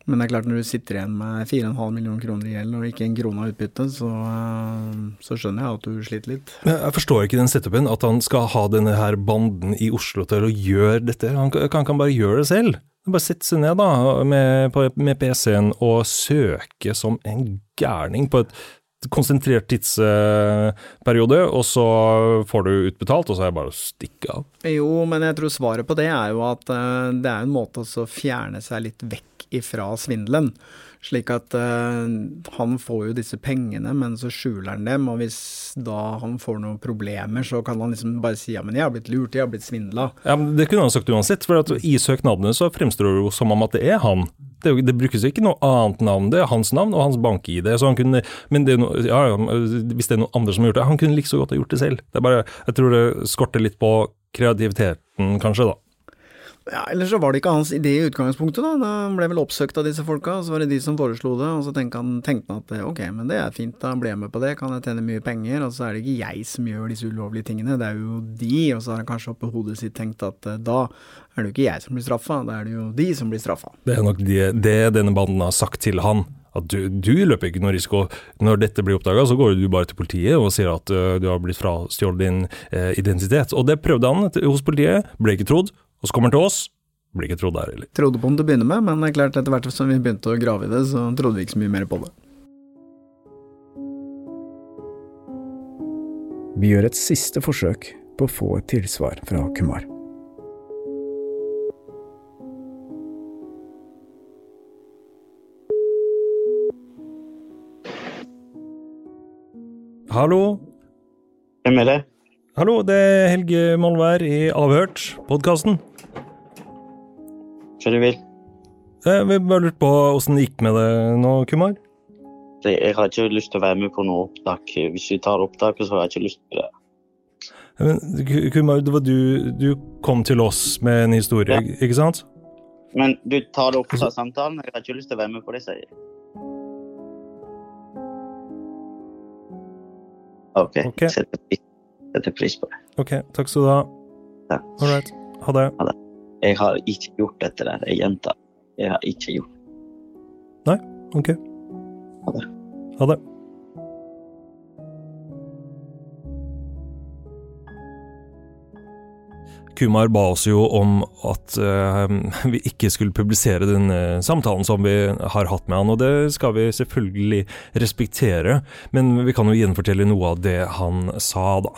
Men det er klart når du sitter igjen med 4,5 millioner kroner i gjeld og ikke en krone av utbytte, så, uh, så, skjønner jeg at du sliter litt. Jeg forstår ikke den setupen, at han skal ha denne her banden i Oslo til å gjøre dette. Han kan, kan bare gjøre det selv. Bare sette seg ned da, med, med PC-en og søke som en gærning på et konsentrert tidsperiode, og så får du utbetalt, og så er det bare å stikke av. Jo, men jeg tror svaret på det er jo at eh, det er en måte å fjerne seg litt vekk ifra svindelen. Slik at uh, han får jo disse pengene, men så skjuler han dem. Og hvis da han får noen problemer, så kan han liksom bare si ja, men jeg har blitt lurt, jeg har blitt svindla. Ja, men Det kunne han sagt uansett, for i søknadene så fremstår det jo som om at det er han. Det, det brukes ikke noe annet navn, det er hans navn og hans bank-ID. Så han kunne, men det ja, hvis det er noen andre som har gjort det, han kunne like så godt ha gjort det selv. Det er bare, jeg tror det skorter litt på kreativiteten, kanskje, da. Ja, Eller så var det ikke hans idé i utgangspunktet, da. Han ble vel oppsøkt av disse folka, og så var det de som foreslo det. Og så tenkte han, tenkte han at eh, ok, men det er fint, da blir jeg med på det, kan jeg tjene mye penger. Og så er det ikke jeg som gjør disse ulovlige tingene, det er jo de. Og så har han kanskje oppi hodet sitt tenkt at eh, da er det jo ikke jeg som blir straffa, da er det jo de som blir straffa. Det er nok det, det denne banden har sagt til han. At du, du løper ikke noe risiko. Når dette blir oppdaga, så går du bare til politiet og sier at ø, du har blitt frastjålet din eh, identitet. Og det prøvde han hos politiet, ble ikke trodd. Og så kommer han til oss, blir ikke trodd der heller. Trodde på den til å begynne med, men det er klart etter hvert som vi begynte å grave i det, så trodde vi ikke så mye mer på det. Vi gjør et siste forsøk på å få et tilsvar fra Kumar. Hallo? Hvem er det? Hallo, det er Helge Molvær i Avhørt, podkasten. Hva du vil? Vi bare lurte på åssen det gikk med det nå, Kumar? Det- Jeg har ikke lyst til å være med på noe opptak. Hvis vi tar opptaket, så har jeg ikke lyst til det. Men Kumar, det var du, du kom til oss med en historie, Ja. ikke sant? Men du tar det opp av samtalen. Jeg har ikke lyst til å være med på det, sier jeg. OK. Setter, pris, setter pris på det. Ok, takk skal du ha. All right, ha det. Jeg har ikke gjort dette der. Jeg gjentar. Jeg har ikke gjort Nei, ok. Ha det. Ha det. Kumar ba oss jo om at uh, vi ikke skulle publisere den eh, samtalen som vi har hatt med han, og det skal vi selvfølgelig respektere, men vi kan jo gjenfortelle noe av det han sa, da.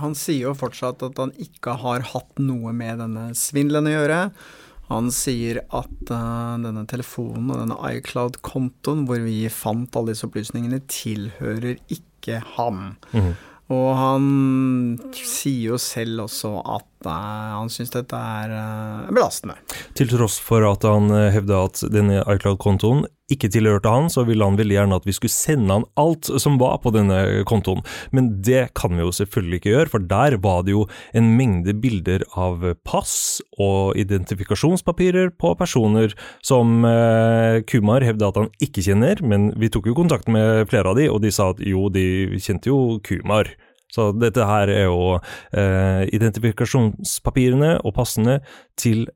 Han sier jo fortsatt at han ikke har hatt noe med denne svindelen å gjøre. Han sier at uh, denne telefonen og denne iCloud-kontoen hvor vi fant alle disse opplysningene, tilhører ikke ham. Mhm. Og han sier jo selv også at uh, han syns dette er uh, belastende. Til tross for at han hevda at denne iCloud-kontoen ikke tilhørte han, så ville han veldig gjerne at vi skulle sende han alt som var på denne kontoen. Men det kan vi jo selvfølgelig ikke gjøre, for der var det jo en mengde bilder av pass og identifikasjonspapirer på personer som eh, Kumar hevda at han ikke kjenner, men vi tok jo kontakt med flere av de, og de sa at jo, de kjente jo Kumar. Så dette her er jo eh, identifikasjonspapirene og passene til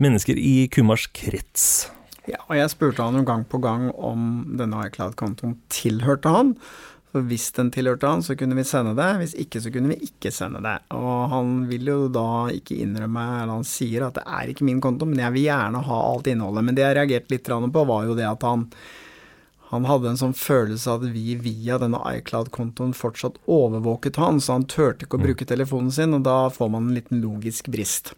mennesker i Kumars krets. Ja, og jeg spurte han jo gang på gang om denne iCloud-kontoen tilhørte han. For hvis den tilhørte han, så kunne vi sende det. Hvis ikke, så kunne vi ikke sende det. Og han vil jo da ikke innrømme, eller han sier at det er ikke min konto, men jeg vil gjerne ha alt innholdet. Men det jeg reagerte litt på, var jo det at han han hadde en sånn følelse av at vi via denne iCloud-kontoen fortsatt overvåket han, så han turte ikke å bruke telefonen sin, og da får man en liten logisk brist.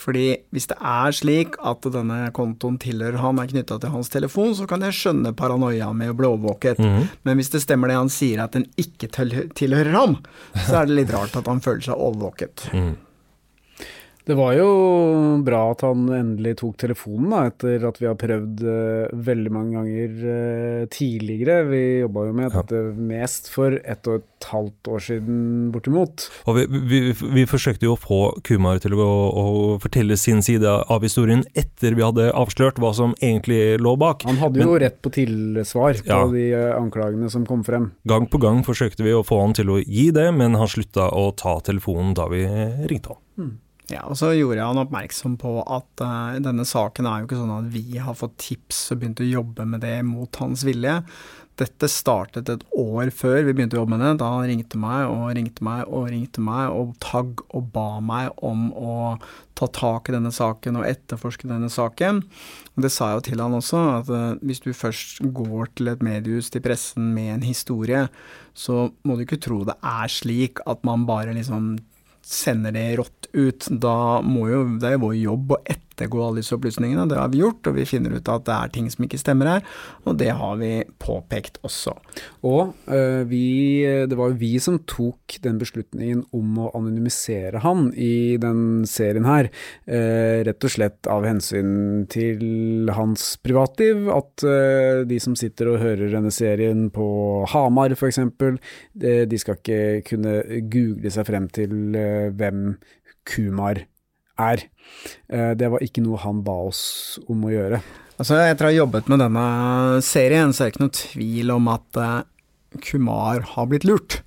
Fordi hvis det er slik at denne kontoen tilhører han, er knytta til hans telefon, så kan jeg skjønne paranoia med å bli overvåket. Mhm. Men hvis det stemmer det han sier, at den ikke tilhører ham, så er det litt rart at han føler seg overvåket. Det var jo bra at han endelig tok telefonen, da, etter at vi har prøvd uh, veldig mange ganger uh, tidligere. Vi jobba jo med dette mest for ett og et halvt år siden, bortimot. Og vi, vi, vi forsøkte jo å få Kumar til å, å fortelle sin side av historien etter vi hadde avslørt hva som egentlig lå bak. Han hadde jo Men rett på tilsvar på Ja. de eh, anklagene som kom frem. gang på gang forsøkte vi å få han til å gi det, men han slutta å ta telefonen da vi ringte han. Ja, og så gjorde jeg han oppmerksom på at uh, denne saken er jo ikke sånn at vi har fått tips og begynt å jobbe med det mot hans vilje. Dette startet et år før vi begynte å jobbe med det, da han ringte meg og ringte meg og ringte meg og tagg og ba meg om å ta tak i denne saken og etterforske denne saken. Og det sa jeg jo til han også, at uh, hvis du først går til et mediehus, til pressen, med en historie, så må du ikke tro det er slik at man bare liksom sender det rått ut. Da må jo, det er vår jobb å ettergå alle disse opplysningene. Det har vi gjort, og vi finner ut at det er ting som ikke stemmer her. Og det har vi påpekt også. Og øh, vi, det var jo vi som tok den beslutningen om å anonymisere han i den serien her. Øh, rett og slett av hensyn til hans privatliv. At øh, de som sitter og hører denne serien på Hamar f.eks., de skal ikke kunne google seg frem til hvem Kumar er. Det var ikke noe han ba oss om å gjøre. Altså, etter å ha jobbet med denne serien, så er det ikke noe tvil om at Kumar har blitt lurt.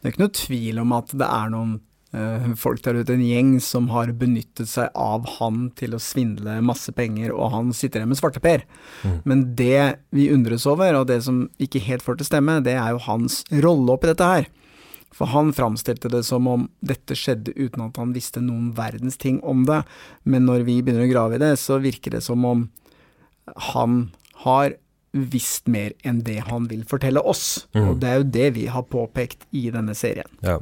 Det er ikke noe tvil om at det er noen uh, folk der ute, en gjeng, som har benyttet seg av han til å svindle masse penger, og han sitter igjen med svarteper. Mm. Men det vi undres over, og det som ikke helt får til stemme, det er jo hans rolle oppi dette her. For han framstilte det som om dette skjedde uten at han visste noen verdens ting om det, men når vi begynner å grave i det, så virker det som om han har visst mer enn det han vil fortelle oss. Mm. Og det er jo det vi har påpekt i denne serien. Ja,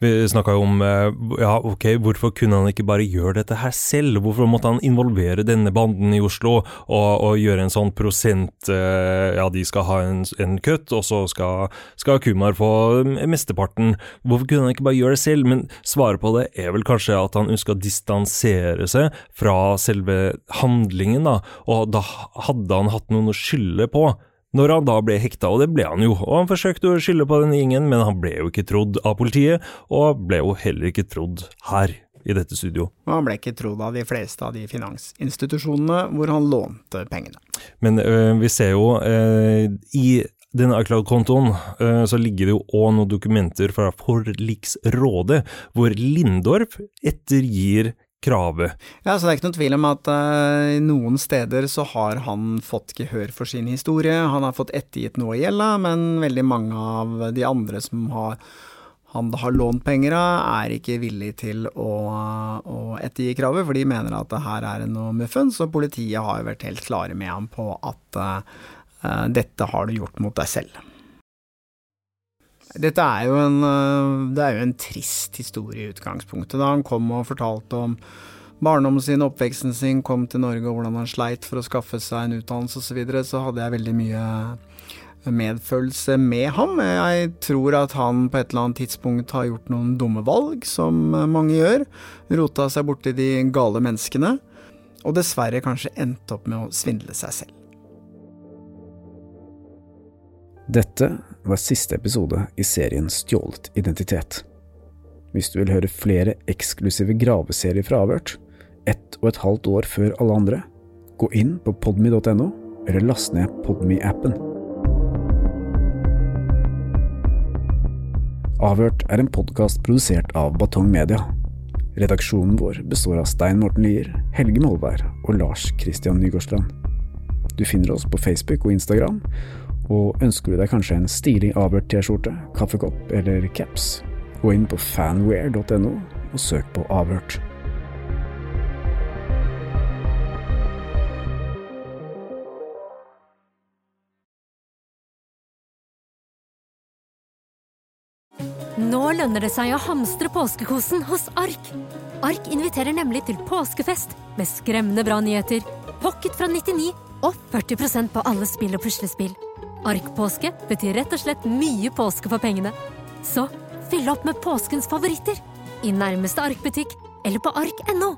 Vi snakka jo om eh, ja, ok, hvorfor kunne han ikke bare gjøre dette her selv? Hvorfor måtte han involvere denne banden i Oslo og, og gjøre en sånn prosent eh, Ja, de skal ha en, en kutt, og så skal, skal Kumar få mesteparten. Hvorfor kunne han ikke bare gjøre det selv? Men svaret på det er vel kanskje at han ønsker å distansere seg fra selve handlingen, da. Og da hadde han hatt noen å skylde på når han da ble hekta, og det ble han jo. Og han forsøkte å skylde på den gjengen, men han ble jo ikke trodd av politiet, og ble jo heller ikke trodd her i dette studio. Og han ble ikke trodd av de fleste av de finansinstitusjonene hvor han lånte pengene. Men øh, vi ser jo øh, i denne iCloud-kontoen øh, så ligger det jo òg noen dokumenter fra forliksrådet, hvor Lindorf ettergir kravet. Ja, så Det er ikke noen tvil om at uh, noen steder så har han fått gehør for sin historie. Han har fått ettergitt noe i gjelda, men veldig mange av de andre som har, han har lånt penger av, er ikke villig til å, å ettergi kravet, for de mener at det her er noe muffens, og politiet har jo vært helt klare med ham på at uh, dette har du gjort mot deg selv. Dette er jo en, eh, det er jo en trist historie i utgangspunktet. Da han kom og fortalte om barndommen sin, oppveksten sin, kom til Norge og hvordan han sleit for å skaffe seg en utdannelse osv., så, videre, så hadde jeg veldig mye medfølelse med ham. Jeg tror at han på et eller annet tidspunkt har gjort noen dumme valg, som mange gjør. Rota seg borti de gale menneskene. Og dessverre kanskje endte opp med å svindle seg selv. Dette var siste episode i serien Stjålet identitet. Hvis du vil høre flere eksklusive graveserier fra Avhørt, ett og et halvt år før alle andre, gå inn på podmy.no, eller last ned Podmy-appen. Avhørt er en podkast produsert av Batong Media. Redaksjonen vår består av Stein Morten Lier, Helge Molvær og Lars Christian Nygårdstrand. Du finner oss på Facebook og Instagram, og ønsker du deg kanskje en stilig Avhørt-T-skjorte, kaffekopp eller caps, gå inn på fanware.no og søk på Avhørt. Nå lønner det seg å hamstre påskekosen hos Ark. Ark inviterer nemlig til påskefest med skremmende bra nyheter, pocket fra 99 og 40% på alle spill og puslespill. Arkpåske betyr rett og slett mye påske for pengene. Så fyll opp med påskens favoritter i nærmeste arkbutikk eller på ark.no.